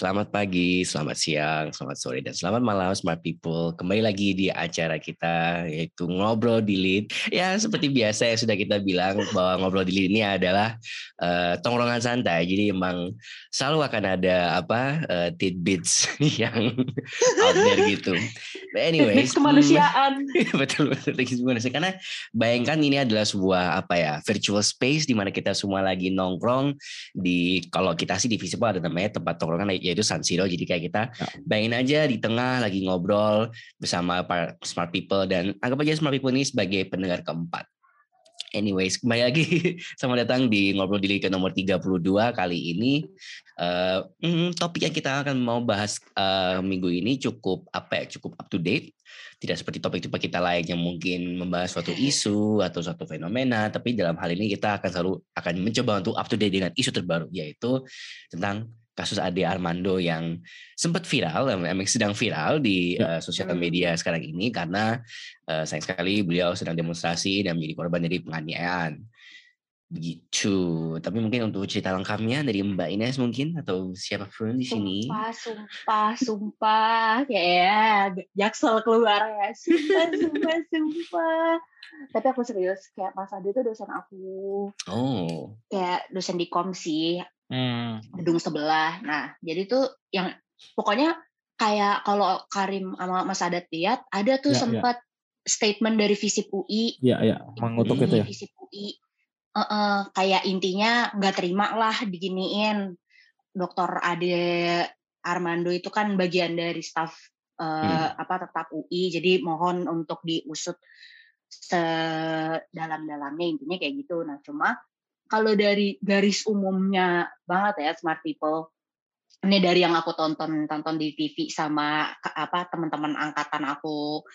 Selamat pagi, selamat siang, selamat sore, dan selamat malam smart people. Kembali lagi di acara kita yaitu Ngobrol di Lead. Ya seperti biasa ya sudah kita bilang bahwa Ngobrol di Lead ini adalah uh, tongkrongan santai. Jadi emang selalu akan ada apa uh, tidbits yang out there gitu. But anyways, kemanusiaan. betul betul kemanusiaan. Karena bayangkan ini adalah sebuah apa ya virtual space di mana kita semua lagi nongkrong di kalau kita sih di Visible ada namanya tempat tongkrongan yaitu San Siro. Jadi kayak kita ya. bayangin aja di tengah lagi ngobrol bersama para smart people dan anggap aja smart people ini sebagai pendengar keempat. Anyways, kembali lagi selamat datang di Ngobrol Diri ke nomor 32 kali ini. Uh, hmm, topik yang kita akan mau bahas uh, minggu ini cukup apa ya, cukup up to date. Tidak seperti topik-topik kita lain yang mungkin membahas suatu isu atau suatu fenomena, tapi dalam hal ini kita akan selalu akan mencoba untuk up to date dengan isu terbaru, yaitu tentang kasus Ade Armando yang sempat viral, memang sedang viral di uh, sosial media sekarang ini karena uh, sayang sekali beliau sedang demonstrasi dan menjadi korban dari penganiayaan. Begitu. Tapi mungkin untuk cerita lengkapnya dari Mbak Ines mungkin atau siapa pun di sini. Sumpah, sumpah, sumpah. Ya, jaksel keluar ya. Sumpah, sumpah, sumpah. Tapi aku serius, kayak Mas Ade itu dosen aku. Oh. Kayak dosen di kom sih hmm. gedung sebelah. Nah, jadi tuh yang pokoknya kayak kalau Karim sama Mas Adat lihat ada tuh ya, sempat ya. statement dari Visip UI. Iya, iya, mengutuk itu ya. Visip UI. Uh, uh, kayak intinya nggak terima lah diginiin Dokter Ade Armando itu kan bagian dari staff uh, hmm. apa tetap UI jadi mohon untuk diusut sedalam-dalamnya intinya kayak gitu nah cuma kalau dari garis umumnya banget ya smart people ini dari yang aku tonton tonton di TV sama apa teman-teman angkatan aku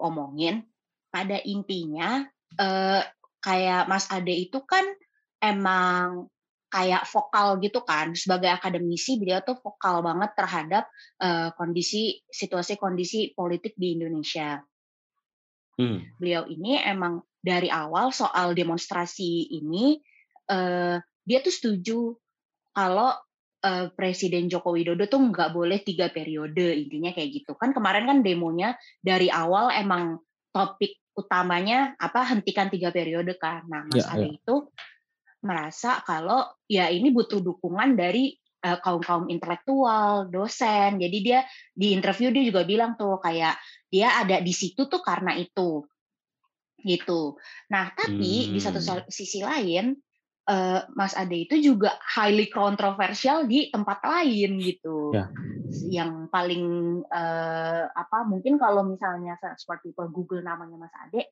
omongin pada intinya eh, kayak Mas Ade itu kan emang kayak vokal gitu kan sebagai akademisi beliau tuh vokal banget terhadap uh, kondisi situasi kondisi politik di Indonesia. Hmm. Beliau ini emang dari awal soal demonstrasi ini uh, dia tuh setuju kalau uh, Presiden Joko Widodo tuh nggak boleh tiga periode intinya kayak gitu kan kemarin kan demonya dari awal emang topik utamanya apa hentikan tiga periode kan nah Mas ya, ya. itu merasa kalau ya ini butuh dukungan dari uh, kaum kaum intelektual dosen jadi dia di interview dia juga bilang tuh kayak dia ada di situ tuh karena itu gitu nah tapi hmm. di satu hmm. sisi lain uh, Mas Ade itu juga highly kontroversial di tempat lain gitu. Ya. Yang paling uh, apa mungkin kalau misalnya seperti people Google namanya Mas Ade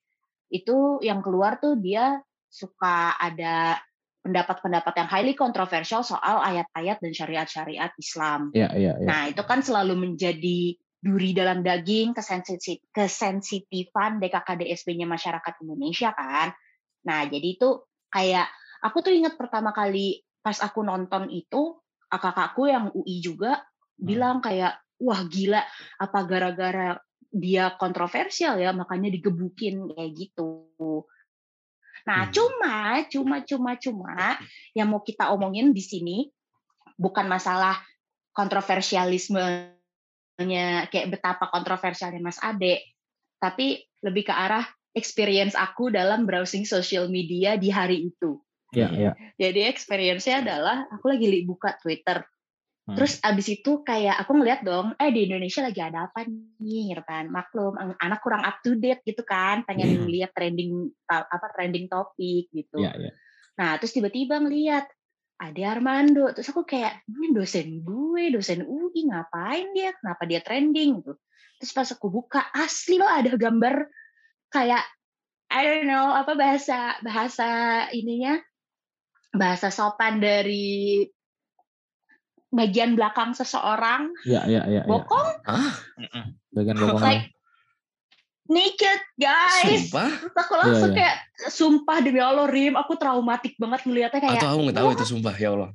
itu yang keluar tuh dia suka ada pendapat-pendapat yang highly kontroversial soal ayat-ayat dan syariat-syariat Islam. Ya, ya, ya. Nah, itu kan selalu menjadi duri dalam daging kesensitifan DKKDSP-nya masyarakat Indonesia kan. Nah, jadi itu kayak aku tuh ingat pertama kali pas aku nonton itu kakakku yang UI juga hmm. bilang kayak wah gila apa gara-gara dia kontroversial ya makanya digebukin kayak gitu. Nah, hmm. cuma cuma cuma cuma yang mau kita omongin di sini bukan masalah kontroversialismenya kayak betapa kontroversialnya Mas Ade, tapi lebih ke arah experience aku dalam browsing social media di hari itu. Ya, ya. Jadi experience-nya adalah aku lagi buka Twitter. Hmm. Terus abis itu kayak aku ngeliat dong, eh di Indonesia lagi ada apa nih, gitu kan? Maklum, anak kurang up to date gitu kan, pengen hmm. lihat trending apa trending topik gitu. Ya, ya. Nah, terus tiba-tiba ngeliat ada Armando, terus aku kayak ini dosen gue, dosen UI ngapain dia? Kenapa dia trending gitu? Terus pas aku buka asli loh ada gambar kayak I don't know apa bahasa bahasa ininya bahasa sopan dari bagian belakang seseorang. Iya, iya, iya. Bokong? Ah, bagian bokong. Like naked, guys. Sumpah? Terus aku langsung ya, ya. kayak sumpah demi Allah Rim, aku traumatik banget ngeliatnya kayak. Atau aku nggak tahu itu sumpah ya Allah.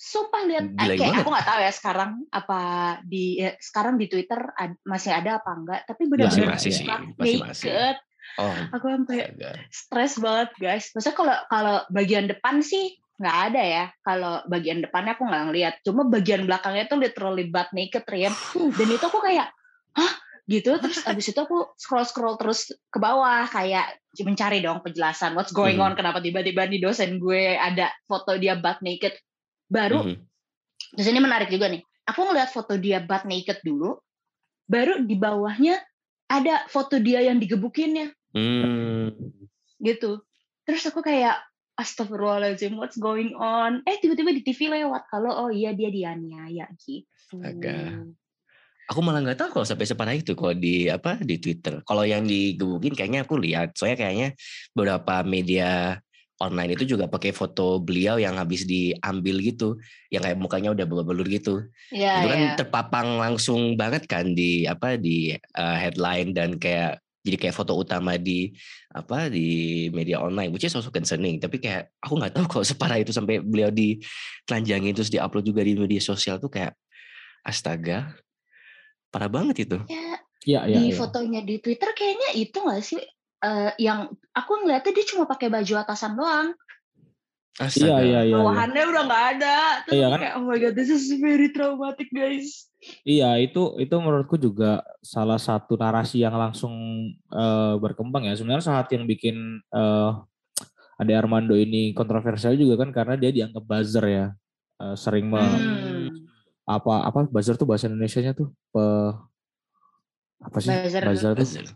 Sumpah lihat eh, kayak aku nggak tahu ya sekarang apa di ya, sekarang di Twitter ad, masih ada apa enggak, tapi benar-benar masih, masih, masih, naked. Oh, aku sampai stres banget guys. Maksudnya kalau kalau bagian depan sih nggak ada ya. Kalau bagian depannya aku nggak ngeliat. Cuma bagian belakangnya tuh literally butt naked, Rian. Dan itu aku kayak, hah? gitu terus abis itu aku scroll scroll terus ke bawah kayak mencari dong penjelasan what's going Hmm. on kenapa tiba-tiba di dosen gue ada foto dia butt naked baru Mhm. terus ini menarik juga nih aku ngeliat foto dia butt naked dulu baru di bawahnya ada foto dia yang digebukinnya Hmm. gitu terus aku kayak Astagfirullahaladzim, what's going on? Eh tiba-tiba di TV lewat kalau oh iya dia dianiaya gitu. Astaga. Aku malah nggak tahu kalau sampai separah itu kalau di apa di Twitter. Kalau yang digebukin kayaknya aku lihat. Soalnya kayaknya beberapa media online itu juga pakai foto beliau yang habis diambil gitu, yang kayak mukanya udah belur-belur gitu. Iya, itu kan iya. terpapang langsung banget kan di apa di uh, headline dan kayak jadi kayak foto utama di apa di media online, which is also concerning. Tapi kayak aku nggak tahu kalau separah itu sampai beliau ditelanjangin terus diupload juga di media sosial tuh kayak astaga, parah banget itu. Ya, Iya, iya, di iya. fotonya di Twitter kayaknya itu nggak sih eh, yang aku ngeliatnya dia cuma pakai baju atasan doang. Iya, Astaga. iya, iya. iya. Bawahannya udah nggak ada. Terus Iya kan? kayak oh my god, this is very traumatic guys. Iya, itu itu menurutku juga salah satu narasi yang langsung eh, berkembang ya. Sebenarnya saat yang bikin eh Ade Armando ini kontroversial juga kan karena dia dianggap buzzer ya. Eh, sering me- Hmm. apa apa buzzer tuh bahasa Indonesianya tuh pe, apa sih? Buzzer. Buzzer tuh Buzzer,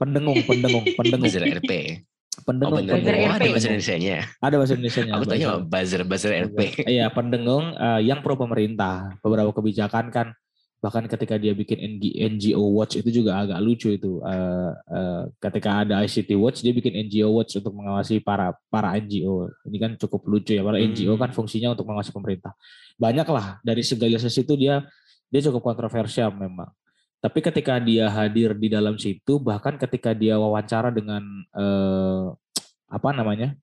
pendengung, pendengung, pendengung, buzzer RP. Oh pendengung, bener, Buzzer oh, ada bahasa Indonesia Ada bahasa Indonesianya. Aku tanya buzzer. buzzer RP. Iya, pendengung eh, yang pro pemerintah. Beberapa kebijakan kan bahkan ketika dia bikin NG NGO Watch itu juga agak lucu itu. Eh, eh, ketika ada ICT Watch dia bikin NGO Watch untuk mengawasi para para NGO. Ini kan cukup lucu ya. Para Hmm. NGO kan fungsinya untuk mengawasi pemerintah. Banyak lah dari segala sisi itu dia dia cukup kontroversial memang. Tapi ketika dia hadir di dalam situ, bahkan ketika dia wawancara dengan eh, apa namanya,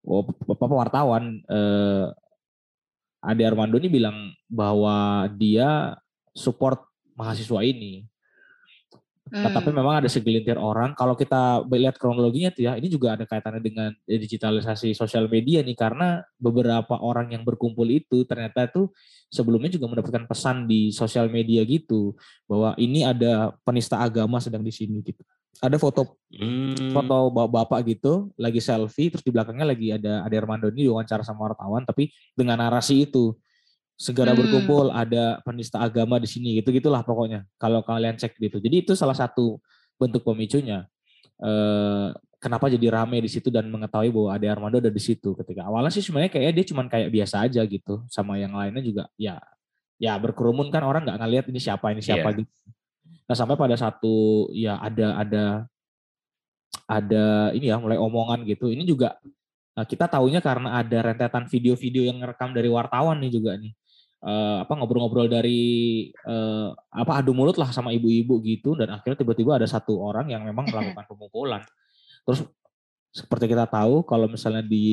oh, apa wartawan, eh, Ade Armando ini bilang bahwa dia support mahasiswa ini. Nah, tapi Hmm. memang ada segelintir orang. Kalau kita lihat kronologinya tuh ya, ini juga ada kaitannya dengan digitalisasi sosial media nih, karena beberapa orang yang berkumpul itu ternyata tuh sebelumnya juga mendapatkan pesan di sosial media gitu bahwa ini ada penista agama sedang di sini gitu. Ada foto Hmm. foto bapak gitu lagi selfie, terus di belakangnya lagi ada Ade Armando ini diwawancara sama wartawan, tapi dengan narasi itu segera Hmm. berkumpul ada penista agama di sini gitu gitulah pokoknya kalau kalian cek gitu jadi itu salah satu bentuk pemicunya eh, kenapa jadi rame di situ dan mengetahui bahwa Ade Armando ada di situ ketika awalnya sih sebenarnya kayak dia cuman kayak biasa aja gitu sama yang lainnya juga ya ya berkerumun kan orang nggak ngelihat ini siapa ini siapa Iya. gitu nah sampai pada satu ya ada ada ada ini ya mulai omongan gitu ini juga Nah, kita tahunya karena ada rentetan video-video yang ngerekam dari wartawan nih juga nih. Eh, apa ngobrol-ngobrol dari eh, apa adu mulut lah sama ibu-ibu gitu dan akhirnya tiba-tiba ada satu orang yang memang melakukan pemukulan. Terus seperti kita tahu kalau misalnya di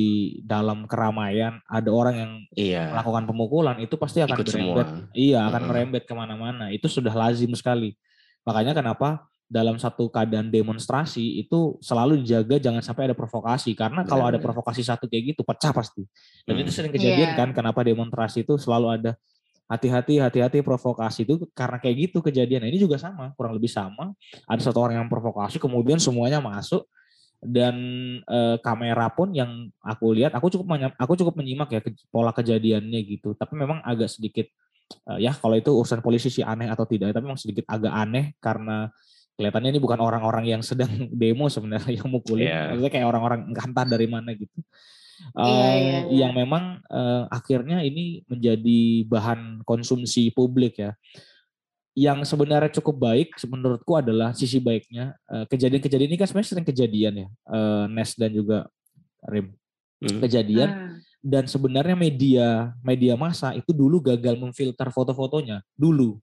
dalam keramaian ada orang yang Iya. melakukan pemukulan itu pasti akan Ikut merembet. semua. Iya, akan merembet ke mana-mana. Itu sudah lazim sekali. Makanya kenapa dalam satu keadaan demonstrasi itu selalu dijaga jangan sampai ada provokasi karena kalau ada Benar-benar. provokasi satu kayak gitu pecah pasti. Dan Hmm. itu sering kejadian Iya. kan kenapa demonstrasi itu selalu ada hati-hati hati-hati provokasi itu karena kayak gitu kejadian. Nah, ini juga sama, kurang lebih sama. Ada satu orang yang provokasi kemudian semuanya masuk dan eh, kamera pun yang aku lihat aku cukup aku cukup menyimak ya ke- pola kejadiannya gitu. Tapi memang agak sedikit eh, ya kalau itu urusan polisi sih aneh atau tidak, tapi memang sedikit agak aneh karena kelihatannya ini bukan orang-orang yang sedang demo sebenarnya yang mukulin, Iya. maksudnya kayak orang-orang entah dari mana gitu. Iya, Eh, iya, iya. yang memang eh, akhirnya ini menjadi bahan konsumsi publik ya. Yang sebenarnya cukup baik menurutku adalah sisi baiknya eh, kejadian-kejadian ini kan sebenarnya sering kejadian ya, eh, Nes dan juga Rim Hmm. kejadian Hmm. dan sebenarnya media media massa itu dulu gagal memfilter foto-fotonya dulu.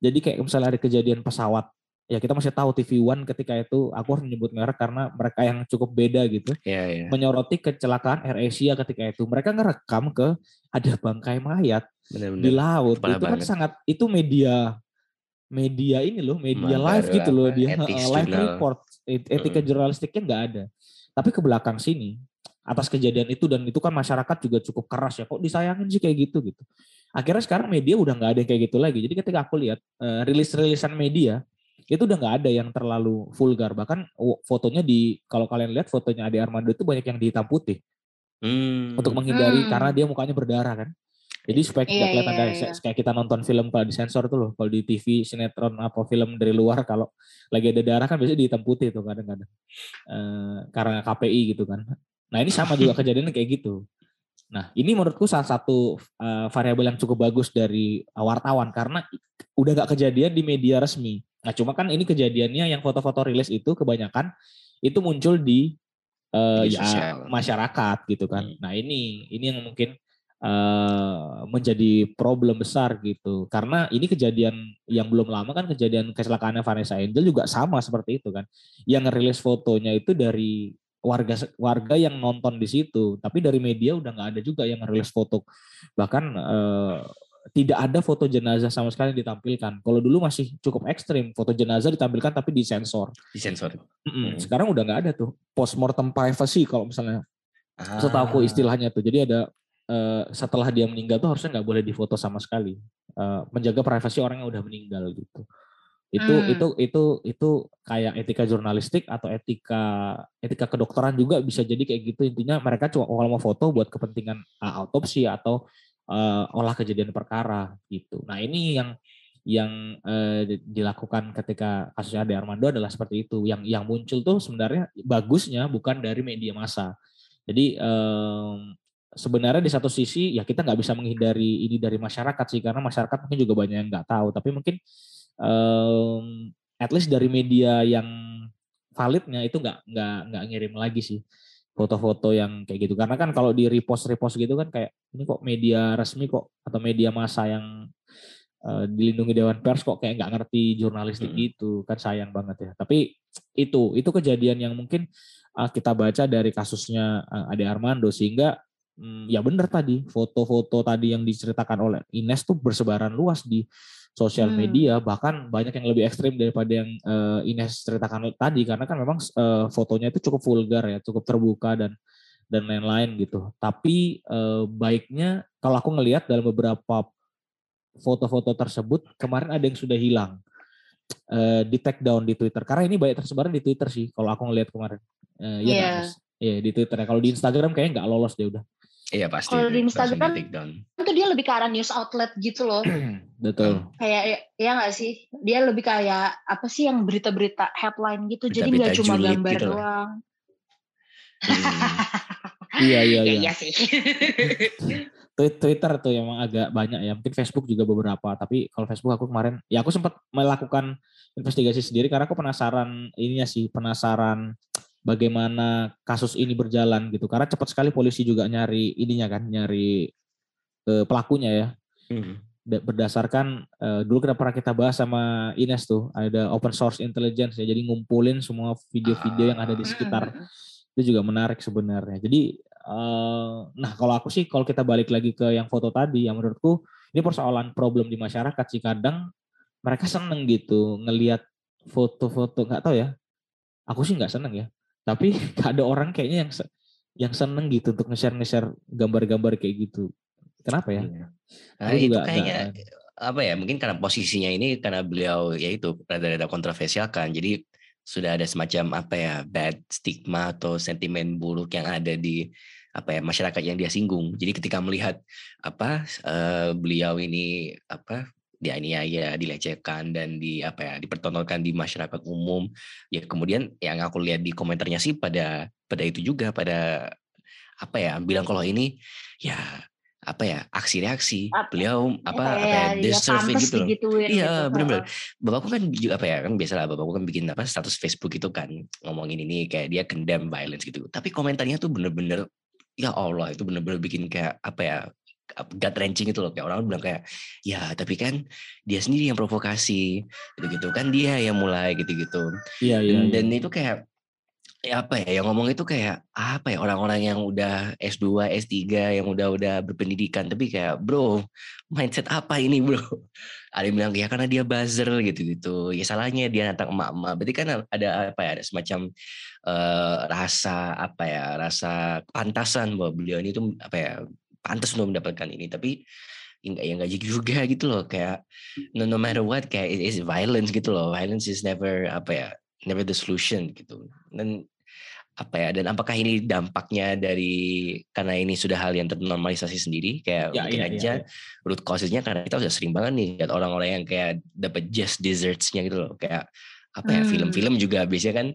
Jadi kayak misalnya ada kejadian pesawat, ya kita masih tahu TV One ketika itu aku harus menyebut merek karena mereka yang cukup beda gitu, Iya, iya. menyoroti kecelakaan Air Asia ketika itu. Mereka ngerekam ke ada bangkai mayat di Benar-benar. laut. Parah itu kan banget. sangat itu media media ini loh, media Mabar live gitu loh apa, dia eh, live jurnal. report, Et- etika Heeh. jurnalistiknya nggak ada. Tapi ke belakang sini atas kejadian itu dan itu kan masyarakat juga cukup keras ya kok disayangin sih kayak gitu gitu akhirnya sekarang media udah nggak ada yang kayak gitu lagi jadi ketika aku lihat uh, rilis-rilisan media itu udah nggak ada yang terlalu vulgar bahkan fotonya di kalau kalian lihat fotonya Ade Armando itu banyak yang dihitam putih hmm. untuk menghindari hmm. karena dia mukanya berdarah kan jadi supaya tidak yeah, kelihatan yeah, yeah. kayak kita nonton film kalau disensor tuh loh kalau di TV sinetron apa film dari luar kalau lagi ada darah kan biasanya dihitam putih tuh kadang-kadang uh, karena KPI gitu kan nah ini sama juga kejadiannya kayak gitu Nah, ini menurutku salah satu uh, variabel yang cukup bagus dari wartawan karena udah gak kejadian di media resmi. Nah, cuma kan ini kejadiannya yang foto-foto rilis itu kebanyakan itu muncul di uh, ya masyarakat gitu kan. Hmm. Nah, ini ini yang mungkin uh, menjadi problem besar gitu. Karena ini kejadian yang belum lama kan kejadian kecelakaannya Vanessa Angel juga sama seperti itu kan. Yang rilis fotonya itu dari warga warga yang nonton di situ tapi dari media udah nggak ada juga yang rilis foto bahkan eh, tidak ada foto jenazah sama sekali ditampilkan. Kalau dulu masih cukup ekstrim foto jenazah ditampilkan tapi disensor. Disensor. Hmm. sekarang udah nggak ada tuh. Postmortem privacy kalau misalnya ah. setahu aku istilahnya tuh. Jadi ada eh, setelah dia meninggal tuh harusnya nggak boleh difoto sama sekali. Eh, menjaga privasi orang yang udah meninggal gitu. Itu hmm. itu itu itu kayak etika jurnalistik atau etika etika kedokteran juga bisa jadi kayak gitu. Intinya mereka cuma kalau mau foto buat kepentingan uh, autopsi atau uh, olah kejadian perkara gitu. Nah ini yang yang uh, dilakukan ketika kasusnya Ade Armando adalah seperti itu. Yang yang muncul tuh sebenarnya bagusnya bukan dari media massa. Jadi um, sebenarnya di satu sisi ya kita nggak bisa menghindari ini dari masyarakat sih karena masyarakat mungkin juga banyak yang nggak tahu. Tapi mungkin um, at least dari media yang validnya itu nggak nggak nggak ngirim lagi sih foto-foto yang kayak gitu. Karena kan kalau di repost repost gitu kan kayak ini kok media resmi kok atau media massa yang uh, dilindungi dewan pers kok kayak nggak ngerti jurnalistik hmm. gitu. Kan sayang banget ya. Tapi itu itu kejadian yang mungkin uh, kita baca dari kasusnya uh, Ade Armando sehingga um, ya benar tadi foto-foto tadi yang diceritakan oleh Ines tuh bersebaran luas di sosial hmm. media bahkan banyak yang lebih ekstrim daripada yang uh, Ines ceritakan tadi karena kan memang uh, fotonya itu cukup vulgar ya cukup terbuka dan dan lain-lain gitu tapi uh, baiknya kalau aku ngelihat dalam beberapa foto-foto tersebut kemarin ada yang sudah hilang uh, di take down di Twitter karena ini banyak tersebar di Twitter sih kalau aku ngelihat kemarin uh, ya yeah. Iya di Twitter ya. Kalau di Instagram kayaknya nggak lolos deh udah. Iya pasti. Kalau di Instagram itu dia lebih ke arah news outlet gitu loh. Betul. Kayak ya nggak sih? Dia lebih kayak apa sih yang berita-berita headline gitu. Berita, jadi nggak cuma gambar gitu doang. Hmm. iya iya iya. Iya sih. Twitter tuh emang agak banyak ya. Mungkin Facebook juga beberapa. Tapi kalau Facebook aku kemarin, ya aku sempat melakukan investigasi sendiri karena aku penasaran ininya sih, penasaran bagaimana kasus ini berjalan gitu. Karena cepat sekali polisi juga nyari ininya kan nyari uh, pelakunya ya. Hmm. berdasarkan uh, dulu kita pernah kita bahas sama Ines tuh ada open source intelligence ya. Jadi ngumpulin semua video-video yang ada di sekitar. Ah. itu juga menarik sebenarnya. Jadi uh, nah kalau aku sih kalau kita balik lagi ke yang foto tadi yang menurutku ini persoalan problem di masyarakat sih. Kadang mereka seneng gitu ngelihat foto-foto nggak tahu ya. Aku sih nggak seneng ya tapi ada orang kayaknya yang yang seneng gitu untuk nge-share nge-share gambar-gambar kayak gitu kenapa ya iya. nah, itu juga kayaknya gak, apa ya mungkin karena posisinya ini karena beliau ya itu rada-rada kontroversial kan jadi sudah ada semacam apa ya bad stigma atau sentimen buruk yang ada di apa ya masyarakat yang dia singgung. Jadi ketika melihat apa uh, beliau ini apa dianiaya, dilecehkan dan di apa ya dipertontonkan di masyarakat umum. Ya kemudian yang aku lihat di komentarnya sih pada pada itu juga pada apa ya bilang kalau ini ya apa ya aksi reaksi beliau apa ya, apa ya, deserve ya, gitu loh iya gitu. benar-benar bapakku kan juga apa ya kan biasalah bapakku kan bikin apa status Facebook itu kan ngomongin ini kayak dia condemn violence gitu tapi komentarnya tuh bener-bener ya Allah itu bener-bener bikin kayak apa ya gut wrenching itu loh. Kayak orang bilang kayak ya tapi kan dia sendiri yang provokasi. Gitu gitu kan dia yang mulai gitu gitu iya, iya, dan, dan iya. itu kayak ya apa ya yang ngomong itu kayak apa ya orang-orang yang udah S2, S3 yang udah-udah berpendidikan. Tapi kayak bro mindset apa ini bro? Ada yang bilang ya karena dia buzzer gitu-gitu. Ya salahnya dia nantang emak-emak. Berarti kan ada apa ya ada semacam uh, rasa apa ya rasa pantasan bahwa beliau ini tuh apa ya pantas untuk mendapatkan ini tapi enggak ya enggak juga gitu loh kayak no, no matter what kayak it is violence gitu loh violence is never apa ya never the solution gitu dan apa ya dan apakah ini dampaknya dari karena ini sudah hal yang ternormalisasi sendiri kayak ya, mungkin ya, aja ya, ya. root causesnya karena kita udah sering banget nih lihat orang-orang yang kayak dapat just dessertsnya gitu loh kayak apa ya hmm. film-film juga biasanya kan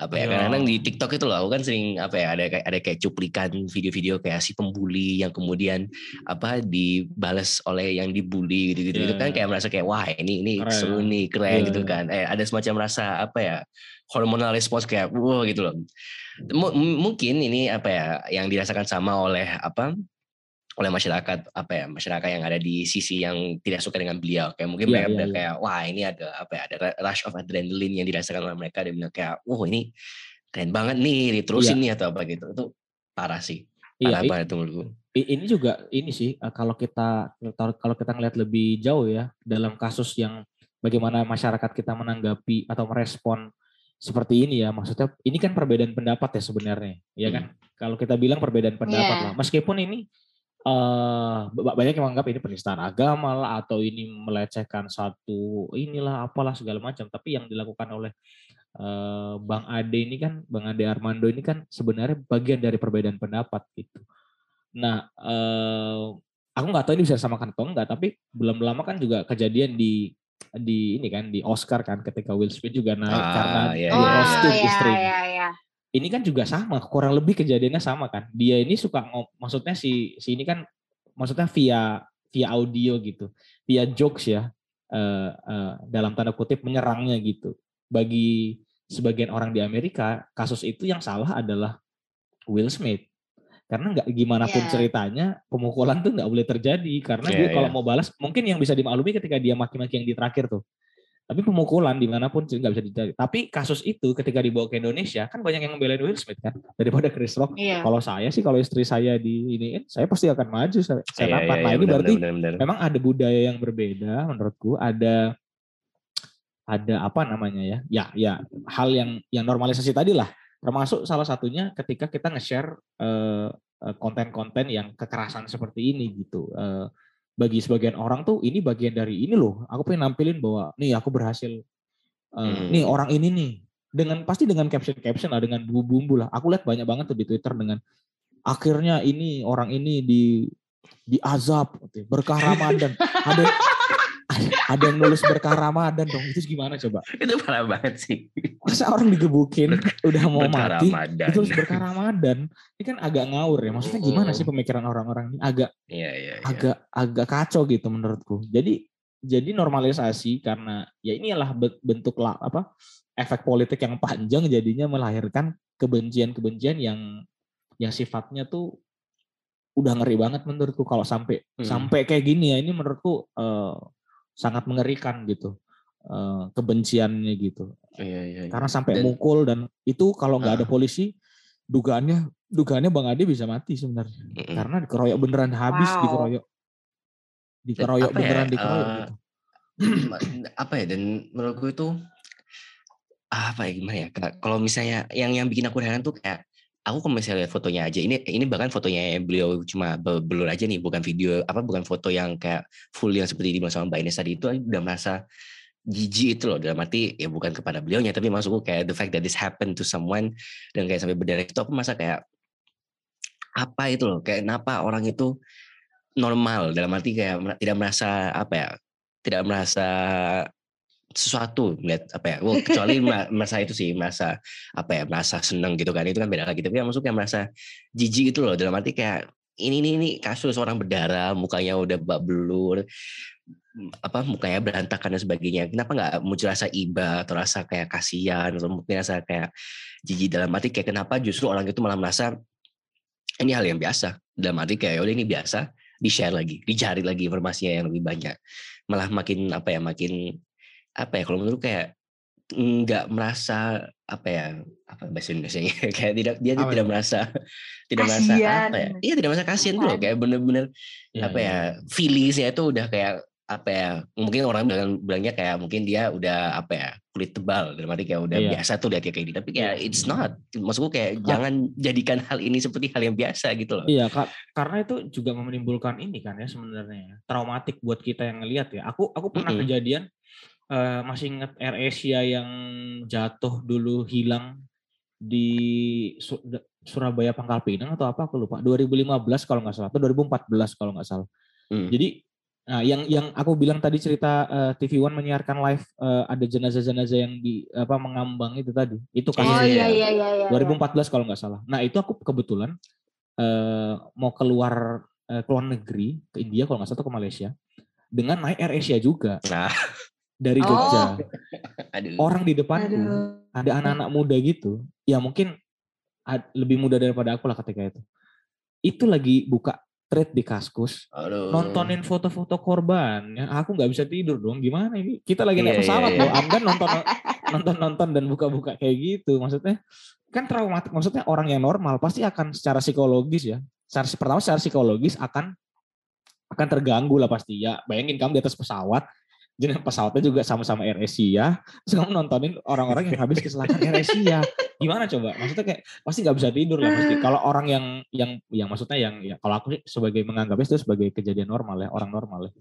apa ya kadang-kadang di TikTok itu loh aku kan sering apa ya ada kayak ada kayak cuplikan video-video kayak si pembuli yang kemudian apa dibalas oleh yang dibully gitu gitu yeah. itu kan kayak merasa kayak wah ini ini keren. seru nih keren yeah. gitu kan eh ada semacam rasa apa ya hormonal response kayak wow gitu loh. M mungkin ini apa ya yang dirasakan sama oleh apa oleh masyarakat apa ya masyarakat yang ada di sisi yang tidak suka dengan beliau kayak mungkin yeah, mereka yeah, yeah. kayak wah ini ada apa ya ada rush of adrenaline yang dirasakan oleh mereka dan bilang kayak wah ini keren banget nih diterusin yeah. nih atau apa gitu itu parah sih parah iya, banget menurutku ini juga ini sih eh, kalau kita kalau kita ngeliat lebih jauh ya dalam kasus yang bagaimana masyarakat kita menanggapi atau merespon seperti ini ya maksudnya ini kan perbedaan pendapat ya sebenarnya ya kan hmm. kalau kita bilang perbedaan pendapat yeah. lah meskipun ini uh, banyak yang menganggap ini penistaan agama lah atau ini melecehkan satu inilah apalah segala macam tapi yang dilakukan oleh uh, Bang Ade ini kan Bang Ade Armando ini kan sebenarnya bagian dari perbedaan pendapat gitu nah uh, aku nggak tahu ini bisa disamakan atau enggak tapi belum lama kan juga kejadian di di ini kan di Oscar kan ketika Will Smith juga naik ah, karena iya, di iya. roasting oh, istri. Iya, iya. Ini kan juga sama, kurang lebih kejadiannya sama kan. Dia ini suka maksudnya si si ini kan maksudnya via via audio gitu, via jokes ya. Uh, uh, dalam tanda kutip menyerangnya gitu. Bagi sebagian orang di Amerika, kasus itu yang salah adalah Will Smith karena nggak gimana pun yeah. ceritanya pemukulan tuh nggak boleh terjadi karena yeah, dia kalau yeah. mau balas mungkin yang bisa dimaklumi ketika dia maki-maki yang di terakhir tuh tapi pemukulan di mana pun nggak bisa dicari tapi kasus itu ketika dibawa ke Indonesia kan banyak yang membelain Will Smith kan? Daripada Chris Rock. Yeah. kalau saya sih kalau istri saya di ini saya pasti akan maju. Saya, saya yeah, yeah, nah ini bener, berarti bener, bener. memang ada budaya yang berbeda menurutku. Ada ada apa namanya ya? Ya ya hal yang yang normalisasi tadi lah. Termasuk salah satunya ketika kita nge-share uh, konten-konten yang kekerasan seperti ini gitu. Uh, bagi sebagian orang tuh ini bagian dari ini loh. Aku pengen nampilin bahwa nih aku berhasil. Uh, hmm. Nih orang ini nih dengan pasti dengan caption-caption lah, dengan bumbu-bumbu lah. Aku lihat banyak banget tuh di Twitter dengan akhirnya ini orang ini di di azab berkah Ramadan. ada ada yang nulis berkah Ramadan dong. Itu gimana coba? Itu parah banget sih. Masa orang digebukin udah mau mati, Ramadan. itu terus berkah Ramadan. Ini kan agak ngawur ya. Maksudnya gimana sih pemikiran orang-orang ini? Agak iya, iya, iya. agak agak kacau gitu menurutku. Jadi jadi normalisasi karena ya inilah bentuk lah apa efek politik yang panjang jadinya melahirkan kebencian-kebencian yang yang sifatnya tuh udah ngeri banget menurutku kalau sampai hmm. sampai kayak gini ya ini menurutku uh, sangat mengerikan gitu uh, kebenciannya gitu. Iya, iya, iya. Karena sampai dan, mukul dan itu kalau nggak uh, ada polisi dugaannya dugaannya Bang Ade bisa mati sebenarnya. Uh, Karena dikeroyok beneran habis wow. dikeroyok. Dikeroyok beneran ya, dikeroyok uh, gitu. Apa ya dan menurutku itu apa ya gimana ya kalau misalnya yang yang bikin aku heran tuh kayak aku kalau misalnya lihat fotonya aja ini ini bahkan fotonya beliau cuma belur aja nih bukan video apa bukan foto yang kayak full yang seperti di sama Mbak Ines tadi itu udah merasa jijik itu loh dalam arti ya bukan kepada beliaunya tapi maksudku kayak the fact that this happened to someone dan kayak sampai berdarah itu aku masa kayak apa itu loh kayak kenapa orang itu normal dalam arti kayak tidak merasa apa ya tidak merasa sesuatu melihat apa ya well, kecuali masa itu sih masa apa ya merasa seneng gitu kan itu kan beda lagi. Tapi yang maksudnya merasa jijik itu loh dalam arti kayak ini ini ini kasus orang berdarah mukanya udah bak belur apa mukanya berantakan dan sebagainya. Kenapa nggak muncul rasa iba atau rasa kayak kasihan atau mungkin rasa kayak jijik? Dalam arti kayak kenapa justru orang itu malah merasa ini hal yang biasa. Dalam arti kayak udah ini biasa di share lagi dicari lagi informasinya yang lebih banyak. Malah makin apa ya makin apa ya kalau menurut kayak nggak merasa apa ya apa bahasa Indonesia kayak tidak dia Apa tidak itu? merasa tidak merasa Kasian. apa ya iya tidak merasa kasihan tuh loh kayak bener-bener Iya, apa iya. ya feelingsnya itu udah kayak apa ya mungkin orang bilang bilangnya kayak mungkin dia udah apa ya kulit tebal dalam arti kayak udah Iya. biasa tuh lihat kayak gini tapi kayak Iya. it's not maksudku kayak jangan jadikan hal ini seperti hal yang biasa gitu loh Iya, Kak, karena itu juga menimbulkan ini kan ya sebenarnya traumatik buat kita yang ngelihat ya. Aku aku pernah Mm-mm. kejadian eh, masih ingat Air Asia yang jatuh dulu hilang di Surabaya Pangkal Pinang atau apa aku lupa 2015 kalau nggak salah atau 2014 kalau nggak salah. Hmm. Jadi nah, yang yang aku bilang tadi cerita eh, TV One menyiarkan live eh, ada jenazah-jenazah yang di apa mengambang itu tadi. Itu Oh kasusnya iya iya iya iya. 2014 kalau nggak salah. Nah itu aku kebetulan eh, mau keluar eh, ke luar negeri ke India kalau nggak salah atau ke Malaysia dengan naik Air Asia juga nah dari Oh. Jogja. aduh Orang di depanku Aduh. ada anak-anak muda gitu, ya mungkin lebih muda daripada aku lah ketika itu. Itu lagi buka thread di Kaskus, aduh nontonin foto-foto korban. Ya, aku nggak bisa tidur dong. Gimana ini? Kita lagi naik Iya, iya, pesawat iya. loh. Anda nonton nonton nonton dan buka-buka kayak gitu. Maksudnya kan traumatik. Maksudnya orang yang normal pasti akan secara psikologis ya. Secara pertama secara psikologis akan akan terganggu lah pasti ya. Bayangin kamu di atas pesawat, jadi pesawatnya juga sama-sama Air Asia, terus kamu nontonin orang-orang yang habis kecelakaan Air Asia. Gimana coba? Maksudnya kayak pasti nggak bisa tidur lah pasti. Kalau orang yang yang yang maksudnya yang ya kalau aku sih sebagai menganggapnya itu sebagai kejadian normal ya, orang normal ya.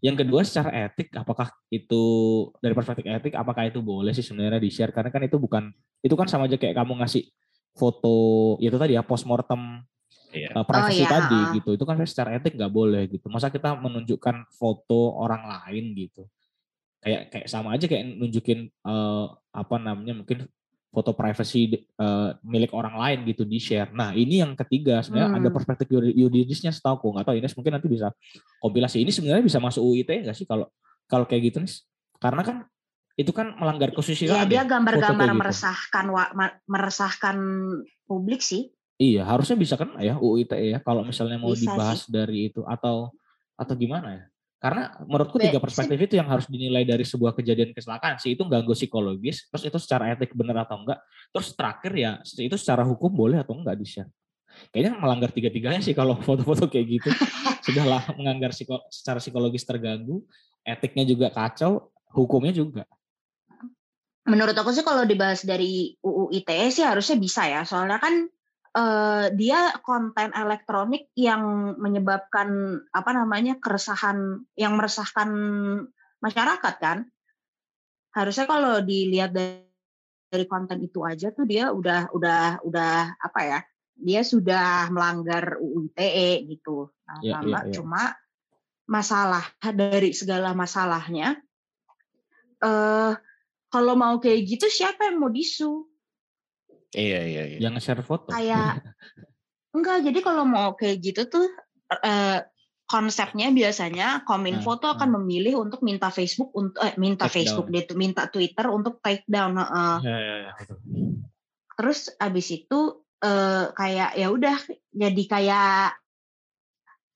Yang kedua secara etik apakah itu dari perspektif etik apakah itu boleh sih sebenarnya di-share karena kan itu bukan itu kan sama aja kayak kamu ngasih foto ya itu tadi ya postmortem Iya. uh, privacy iya, tadi gitu. Itu kan secara etik nggak boleh gitu. Masa kita menunjukkan foto orang lain gitu. Kayak kayak sama aja kayak nunjukin uh, apa namanya mungkin foto privacy uh, milik orang lain gitu di share. Nah ini yang ketiga sebenarnya ada Hmm. perspektif yuri- yuridisnya setahu aku nggak tahu Ines mungkin nanti bisa kompilasi ini sebenarnya bisa masuk UIT nggak sih kalau kalau kayak gitu nih? Karena kan itu kan melanggar Ya kesusilaan. dia ya, gambar-gambar foto kayak gitu. meresahkan ma- meresahkan publik sih. Iya, harusnya bisa kan ya UU ITE ya kalau misalnya mau Bisa dibahas dari itu atau atau gimana ya? Karena menurutku tiga perspektif itu yang harus dinilai dari sebuah kejadian kecelakaan sih itu ganggu psikologis, terus itu secara etik benar atau enggak, terus terakhir ya itu secara hukum boleh atau enggak di share. Kayaknya melanggar tiga-tiganya sih kalau foto-foto kayak gitu. Sudahlah menganggar psiko- secara psikologis terganggu, etiknya juga kacau, hukumnya juga. Menurut aku sih kalau dibahas dari UU ITE sih harusnya bisa ya. Soalnya kan eh, dia konten elektronik yang menyebabkan apa namanya keresahan yang meresahkan masyarakat kan. Harusnya kalau dilihat dari, dari konten itu aja tuh dia udah udah udah apa ya? Dia sudah melanggar UU ITE gitu. Nah, sama- iya, iya. cuma masalah dari segala masalahnya eh kalau mau kayak gitu siapa yang mau disu? Iya iya iya. Yang share foto. Kayak enggak. Jadi kalau mau kayak gitu tuh eh, konsepnya biasanya Kominfo Nah, tuh akan memilih untuk minta Facebook untuk eh, minta Take Facebook down. dia tuh minta Twitter untuk take down. heeh. Ya, ya, ya, betul. Terus abis itu eh, kayak ya udah jadi kayak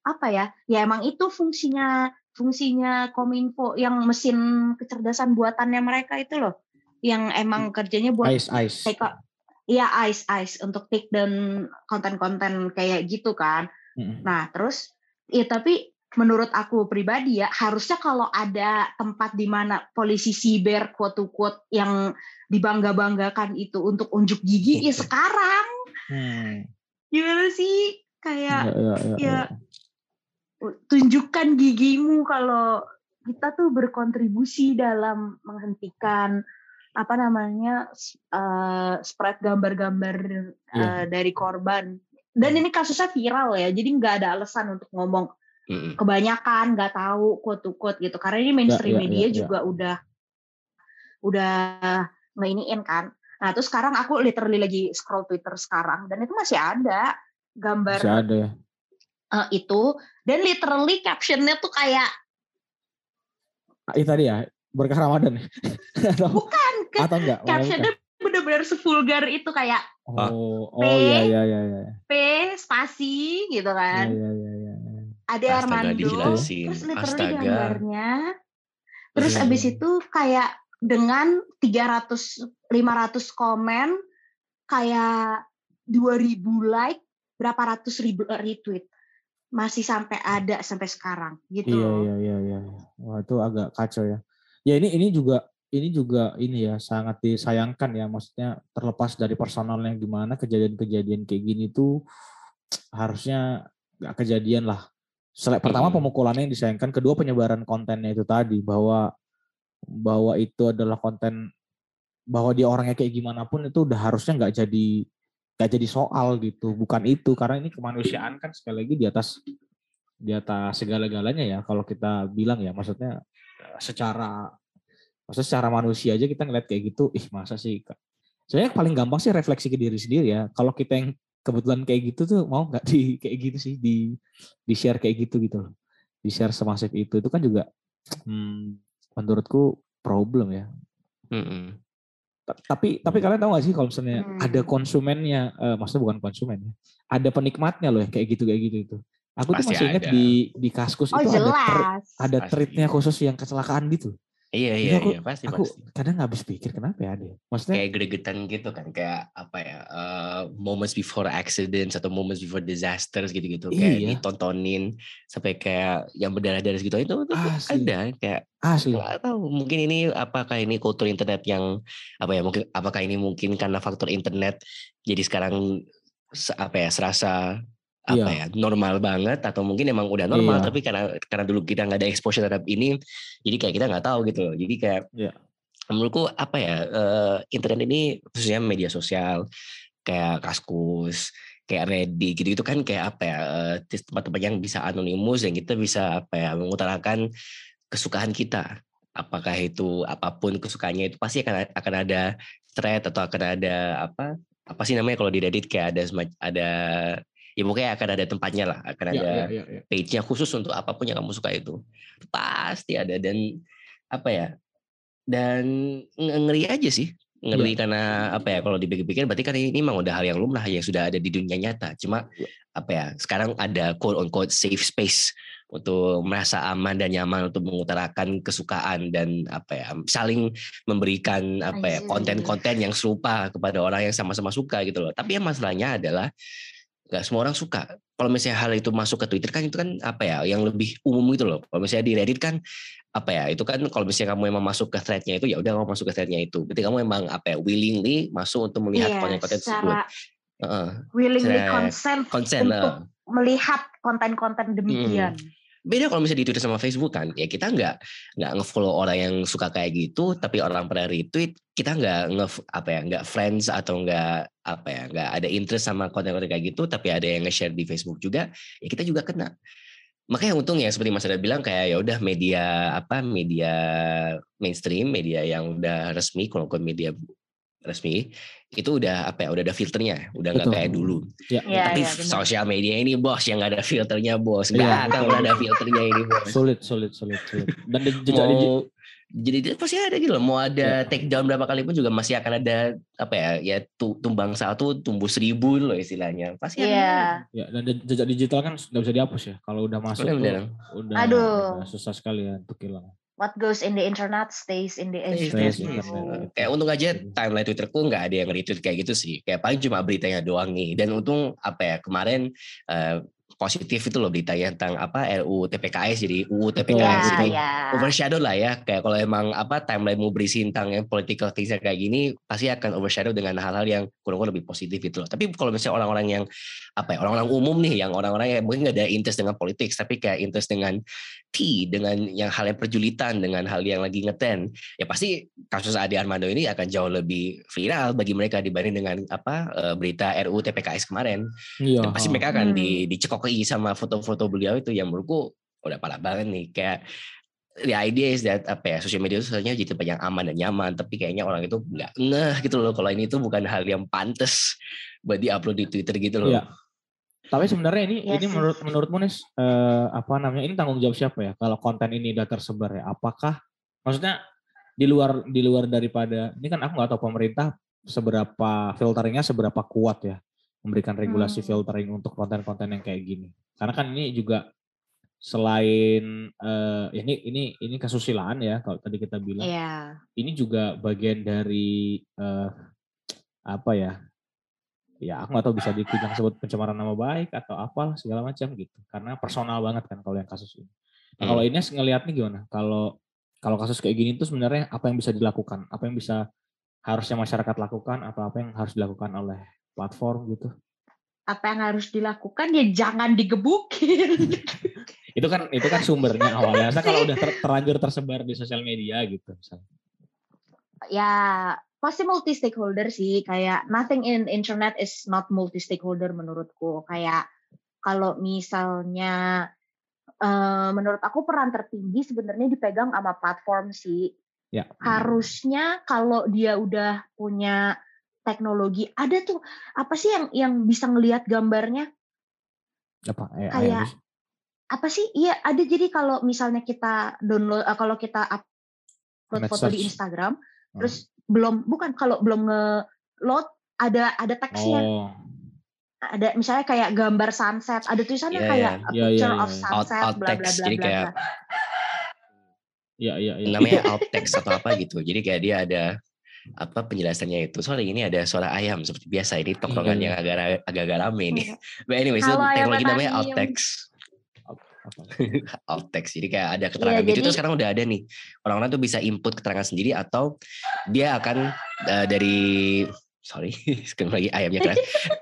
apa ya? Ya emang itu fungsinya fungsinya Kominfo yang mesin kecerdasan buatannya mereka itu loh, yang emang kerjanya buat Ice ice. take Iya ice ice untuk take down konten-konten kayak gitu kan. Mm-mm. Nah terus ya tapi menurut aku pribadi ya harusnya kalau ada tempat di mana polisi siber quote quote yang dibangga-banggakan itu untuk unjuk gigi ya sekarang Hmm. gimana sih kayak Ya, ya, ya, ya. ya. tunjukkan gigimu kalau kita tuh berkontribusi dalam menghentikan apa namanya eh, spread gambar-gambar eh, Iya. dari korban. Dan ini kasusnya viral ya jadi nggak ada alasan untuk ngomong Mm-mm. kebanyakan nggak tahu quote to quote gitu. Karena ini mainstream ya, media ya, ya. juga udah udah ngeiniin kan. Nah terus sekarang aku literally lagi scroll Twitter sekarang dan itu masih ada gambar Masih ada eh, itu. Dan literally captionnya tuh kayak Ah, Itu tadi ya berkah Ramadan ya? atau, bukan ke atau enggak? Oh, captionnya bener-bener sevulgar itu kayak. Oh, oh P. iya iya iya iya. P spasi gitu Iya kan iya iya iya. ada Astaga, Armando dijelasin. terus literally Astaga. gambarnya terus Iya, abis iya. itu kayak dengan 300 500 komen kayak 2000 like berapa ratus ribu retweet masih sampai ada sampai sekarang gitu iya iya iya iya wah itu agak kacau ya ya ini ini juga ini juga ini ya sangat disayangkan ya maksudnya terlepas dari personalnya gimana kejadian-kejadian kayak gini tuh harusnya nggak kejadian lah. Selain, pertama pemukulannya yang disayangkan, kedua penyebaran kontennya itu tadi bahwa bahwa itu adalah konten bahwa dia orangnya kayak gimana pun itu udah harusnya nggak jadi nggak jadi soal gitu bukan itu karena ini kemanusiaan kan sekali lagi di atas di atas segala-galanya ya kalau kita bilang ya maksudnya secara maksudnya secara manusia aja kita ngeliat kayak gitu ih masa sih sebenarnya paling gampang sih refleksi ke diri sendiri ya. Kalau kita yang kebetulan kayak gitu tuh mau nggak di kayak gitu sih di di share kayak gitu gitu loh. Di share semasif itu itu kan juga hmm, menurutku problem ya. Mm -hmm. tapi tapi kalian tahu gak sih kalau misalnya hmm. ada konsumennya uh, maksudnya bukan konsumen ya ada penikmatnya loh ya kayak gitu kayak gitu itu aku Pasti tuh masih ingat di di kaskus oh, itu jelas. ada ada treatnya khusus yang kecelakaan gitu Iya iya aku, iya pasti aku pasti. kadang nggak habis pikir kenapa ya dia. Maksudnya kayak gregetan gitu kan kayak apa ya uh, moments before accidents atau moments before disasters gitu-gitu kayak iya. ditontonin sampai kayak yang berdarah-darah gitu itu, itu Asli. ada kayak Asli. Gak tahu mungkin ini apakah ini kultur internet yang apa ya mungkin apakah ini mungkin karena faktor internet jadi sekarang apa ya serasa apa iya. ya normal banget atau mungkin emang udah normal iya. tapi karena karena dulu kita nggak ada exposure terhadap ini jadi kayak kita nggak tahu gitu loh jadi kayak iya. menurutku apa ya uh, internet ini khususnya media sosial kayak kaskus kayak ready gitu itu kan kayak apa ya uh, tempat-tempat yang bisa anonimus dan kita bisa apa ya mengutarakan kesukaan kita apakah itu apa pun kesukaannya itu pasti akan akan ada thread atau akan ada apa apa sih namanya kalau di Reddit kayak ada ada ya pokoknya akan ada tempatnya lah akan ya, ada ya, ya, ya. page-nya khusus untuk apa pun yang kamu suka itu pasti ada dan apa ya dan ngeri aja sih ngeri ya. karena apa ya kalau dipikir-pikir berarti kan ini memang udah hal yang lumrah yang sudah ada di dunia nyata cuma ya. apa ya sekarang ada quote on quote safe space untuk merasa aman dan nyaman untuk mengutarakan kesukaan dan apa ya saling memberikan apa ya konten-konten yang serupa kepada orang yang sama-sama suka gitu loh tapi yang masalahnya adalah nggak semua orang suka. Kalau misalnya hal itu masuk ke Twitter kan itu kan apa ya yang lebih umum gitu loh. Kalau misalnya di Reddit kan apa ya itu kan kalau misalnya kamu emang masuk ke threadnya itu ya udah kamu masuk ke threadnya itu. Berarti kamu emang apa ya willingly masuk untuk melihat iya, konten-konten yeah, tersebut. Uh, willingly consent, consent untuk uh. melihat konten-konten demikian. Hmm beda kalau misalnya di Twitter sama Facebook kan ya kita nggak nggak ngefollow orang yang suka kayak gitu tapi orang pada retweet kita nggak nge apa ya nggak friends atau nggak apa ya nggak ada interest sama konten-konten kayak gitu tapi ada yang nge-share di Facebook juga ya kita juga kena. Makanya untung ya seperti Mas Ada bilang kayak ya udah media apa media mainstream media yang udah resmi kalau media resmi itu udah apa ya udah ada filternya udah nggak kayak dulu. Ya. Ya, tapi ya, sosial media ini bos yang nggak ada filternya bos. Nggak ya. akan udah ada filternya ini bos. Sulit sulit sulit sulit. Dan jejak mau, jadi pasti ada gitu loh. Mau ada ya. take down berapa kali pun juga masih akan ada apa ya ya tumbang satu tumbuh seribu loh istilahnya. Pasti ya. ada ya dan jejak digital kan nggak bisa dihapus ya. Kalau udah masuk udah, tuh, udah, Aduh. udah susah sekali ya untuk hilang what goes in the internet stays in the internet. Kayak untung aja timeline Twitterku nggak ada yang retweet kayak gitu sih. Kayak paling cuma beritanya doang nih. Dan untung apa ya kemarin uh, positif itu loh beritanya tentang apa RU TPKS jadi UU TPKS ya, ini ya. overshadow lah ya kayak kalau emang apa timeline mau berisi tentang yang political things kayak gini pasti akan overshadow dengan hal-hal yang kurang-kurang lebih positif itu loh tapi kalau misalnya orang-orang yang apa ya orang-orang umum nih yang orang-orang yang mungkin nggak ada interest dengan politik tapi kayak interest dengan T dengan yang hal yang perjulitan dengan hal yang lagi ngeten ya pasti kasus Ade Armando ini akan jauh lebih viral bagi mereka dibanding dengan apa eh, berita RU TPKS kemarin ya. dan pasti mereka akan hmm. di, dicekok doi sama foto-foto beliau itu yang menurutku udah parah banget nih kayak the idea is that apa ya sosial media itu sebenarnya jadi tempat yang aman dan nyaman tapi kayaknya orang itu nggak ngeh gitu loh kalau ini tuh bukan hal yang pantas buat diupload di Twitter gitu loh. Iya. Tapi sebenarnya ini ya ini sih. menurut menurutmu nih eh, apa namanya ini tanggung jawab siapa ya kalau konten ini udah tersebar ya? Apakah maksudnya di luar di luar daripada ini kan aku nggak tahu pemerintah seberapa filteringnya seberapa kuat ya memberikan regulasi hmm. filtering untuk konten-konten yang kayak gini. Karena kan ini juga selain uh, ini ini ini kesusilaan ya kalau tadi kita bilang. Iya. Ini juga bagian dari uh, apa ya? Ya aku nggak tahu bisa dikujang sebut pencemaran nama baik atau apa segala macam gitu. Karena personal banget kan kalau yang kasus ini. Nah, kalau Ines ngelihatnya gimana? Kalau kalau kasus kayak gini tuh sebenarnya apa yang bisa dilakukan? Apa yang bisa harusnya masyarakat lakukan atau apa yang harus dilakukan oleh platform gitu? Apa yang harus dilakukan ya jangan digebukin. itu kan itu kan sumbernya awalnya. Saya kalau udah ter, terlanjur tersebar di sosial media gitu misalnya. Ya pasti multi stakeholder sih kayak nothing in internet is not multi stakeholder menurutku kayak kalau misalnya uh, menurut aku peran tertinggi sebenarnya dipegang sama platform sih Ya. Harusnya kalau dia udah punya teknologi, ada tuh apa sih yang yang bisa ngelihat gambarnya? Apa? Eh, Kayak apa sih? Iya, ada jadi kalau misalnya kita download uh, kalau kita upload foto di Instagram, hmm. terus belum bukan kalau belum nge-load ada ada teksnya. Oh. Ada misalnya kayak gambar sunset, ada tulisannya yeah, kayak yeah. picture yeah, yeah, of sunset, bla bla bla bla. Iya, iya, iya. Namanya alt text atau apa gitu. Jadi kayak dia ada apa penjelasannya itu. Soalnya ini ada suara ayam seperti biasa ini tongkrongan iya. yang agak agak rame nih. But anyway, itu teknologi namanya alt text. Alt text. Jadi kayak ada keterangan ya, gitu jadi... sekarang udah ada nih. Orang-orang tuh bisa input keterangan sendiri atau dia akan uh, dari sorry sekali lagi ayamnya keren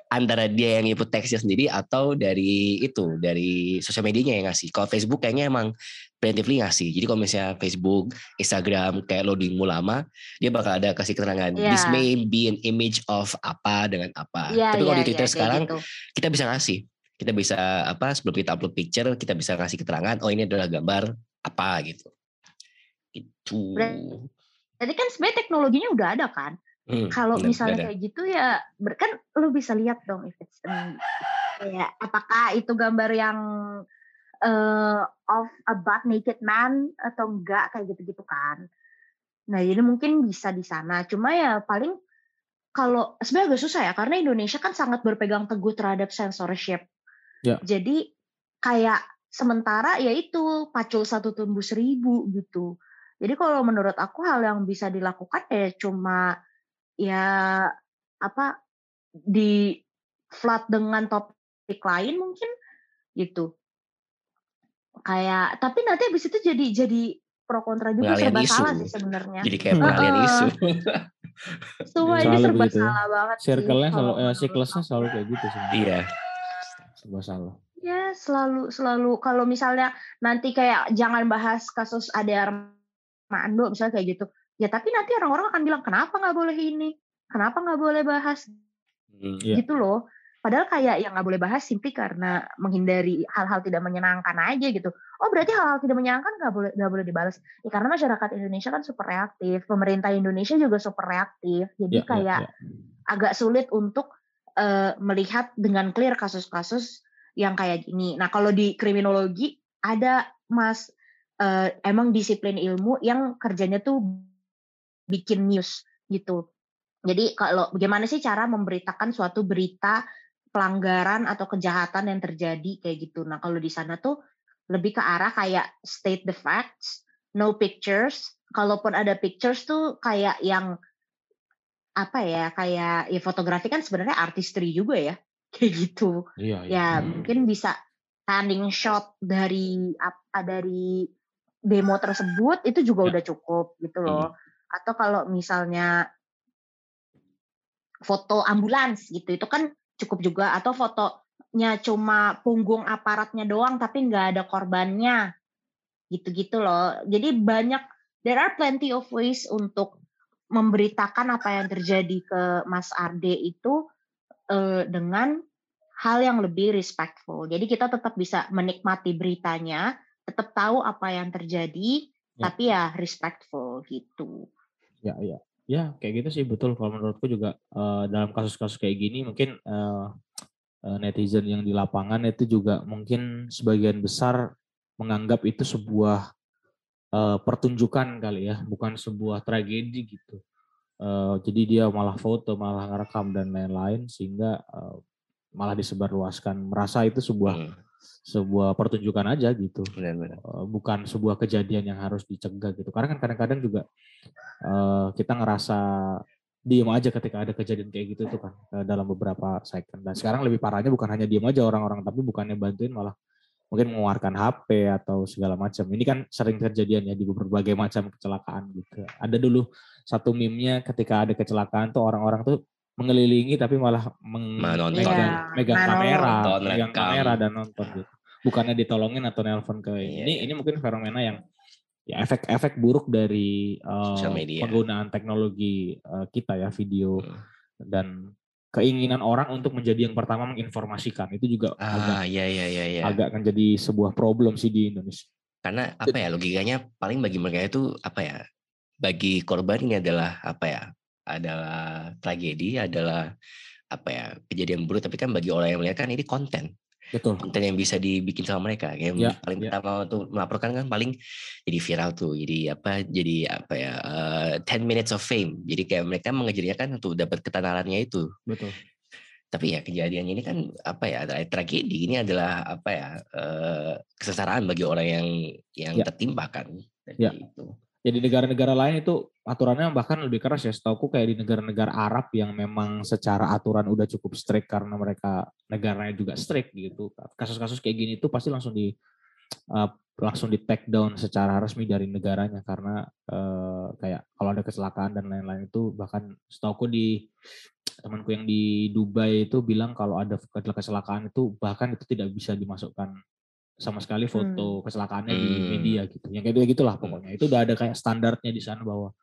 antara dia yang input teksnya sendiri atau dari itu dari sosial medianya yang ngasih kalau Facebook kayaknya emang preemptively ngasih jadi kalau misalnya Facebook Instagram kayak loadingmu lama dia bakal ada kasih keterangan yeah. this may be an image of apa dengan apa yeah, tapi kalau yeah, di Twitter yeah, sekarang gitu. kita bisa ngasih kita bisa apa sebelum kita upload picture kita bisa ngasih keterangan oh ini adalah gambar apa gitu gitu jadi kan sebenarnya teknologinya udah ada kan Hmm, Kalau misalnya kayak gitu ya, kan lu bisa lihat dong if it's kayak apakah itu gambar yang uh, of a butt naked man atau enggak kayak gitu-gitu kan. Nah ini mungkin bisa di sana. Cuma ya paling kalau sebenarnya agak susah ya karena Indonesia kan sangat berpegang teguh terhadap censorship. Ya. Jadi kayak sementara ya itu pacul satu tumbuh seribu gitu. Jadi kalau menurut aku hal yang bisa dilakukan ya cuma ya apa di flat dengan topik lain mungkin gitu kayak tapi nanti habis itu jadi jadi pro kontra juga serba isu. salah sih sebenarnya jadi kayak pengalian uh, isu semua ini serba begitu. Ya. salah banget circle-nya selalu eh, siklusnya selalu kayak gitu sih iya serba salah ya selalu selalu kalau misalnya nanti kayak jangan bahas kasus ada Armando misalnya kayak gitu Ya tapi nanti orang-orang akan bilang kenapa nggak boleh ini, kenapa nggak boleh bahas, hmm, yeah. gitu loh. Padahal kayak yang nggak boleh bahas simply karena menghindari hal-hal tidak menyenangkan aja gitu. Oh berarti hal-hal tidak menyenangkan nggak boleh nggak boleh dibalas. Ya, karena masyarakat Indonesia kan super reaktif, pemerintah Indonesia juga super reaktif. Jadi yeah, ya, kayak yeah, yeah. agak sulit untuk uh, melihat dengan clear kasus-kasus yang kayak gini. Nah kalau di kriminologi ada mas uh, emang disiplin ilmu yang kerjanya tuh bikin news gitu. Jadi kalau bagaimana sih cara memberitakan suatu berita pelanggaran atau kejahatan yang terjadi kayak gitu. Nah, kalau di sana tuh lebih ke arah kayak state the facts, no pictures. Kalaupun ada pictures tuh kayak yang apa ya, kayak ya fotografi kan sebenarnya artistry juga ya. Kayak gitu. Iya, iya. Ya, mungkin bisa standing shot dari apa dari demo tersebut itu juga ya. udah cukup gitu loh. Hmm atau kalau misalnya foto ambulans gitu itu kan cukup juga atau fotonya cuma punggung aparatnya doang tapi nggak ada korbannya gitu-gitu loh jadi banyak there are plenty of ways untuk memberitakan apa yang terjadi ke Mas Arde itu uh, dengan hal yang lebih respectful jadi kita tetap bisa menikmati beritanya tetap tahu apa yang terjadi ya. tapi ya respectful gitu Ya, ya. Ya, kayak gitu sih betul kalau menurutku juga uh, dalam kasus-kasus kayak gini mungkin uh, netizen yang di lapangan itu juga mungkin sebagian besar menganggap itu sebuah uh, pertunjukan kali ya, bukan sebuah tragedi gitu. Uh, jadi dia malah foto, malah rekam dan lain-lain sehingga uh, malah disebarluaskan, merasa itu sebuah hmm. sebuah pertunjukan aja gitu. Benar-benar. Eh, bukan sebuah kejadian yang harus dicegah gitu. Karena kan kadang-kadang juga uh, kita ngerasa diem aja ketika ada kejadian kayak gitu tuh kan dalam beberapa second. Dan sekarang lebih parahnya bukan hanya diem aja orang-orang, tapi bukannya bantuin malah mungkin mengeluarkan HP atau segala macam. Ini kan sering kejadian ya di berbagai macam kecelakaan gitu. Ada dulu satu meme-nya ketika ada kecelakaan tuh orang-orang tuh mengelilingi tapi malah meng Menonton. megang, Iya, megang nonton. kamera, Nonton, megang rekam. kamera dan nonton gitu. Bukannya ditolongin atau nelpon ke Iya, ini. iya. Ini mungkin fenomena yang ya efek-efek buruk dari uh, media. penggunaan teknologi uh, kita ya video Hmm. dan keinginan orang untuk menjadi yang pertama menginformasikan itu juga agak Ah, iya iya iya iya. agak akan jadi sebuah problem sih di Indonesia. Karena apa ya logikanya paling bagi mereka itu apa ya? Bagi korban ini adalah apa ya? Adalah tragedi, adalah apa ya? Kejadian buruk tapi kan bagi orang yang melihat kan ini konten. Betul. konten yang bisa dibikin sama mereka yang Ya, paling ya. pertama tuh melaporkan kan paling jadi viral tuh jadi apa jadi apa ya 10 minutes of fame jadi kayak mereka mengejarnya kan untuk dapat ketenarannya itu Betul. tapi ya kejadian ini kan apa ya adalah tragedi ini adalah apa ya eh, kesengsaraan bagi orang yang yang Ya. tertimpa kan Jadi Ya. itu Jadi negara-negara lain itu aturannya bahkan lebih keras ya. Setauku kayak di negara-negara Arab yang memang secara aturan udah cukup strict karena mereka negaranya juga strict gitu. Kasus-kasus kayak gini tuh pasti langsung di uh, langsung di take down secara resmi dari negaranya karena uh, kayak kalau ada kecelakaan dan lain-lain itu bahkan setauku di temanku yang di Dubai itu bilang kalau ada kecelakaan itu bahkan itu tidak bisa dimasukkan sama sekali foto kecelakaannya di Hmm. media gitu. Yang kayak gitu gitulah Hmm. pokoknya. Itu udah ada kayak standarnya di sana bahwa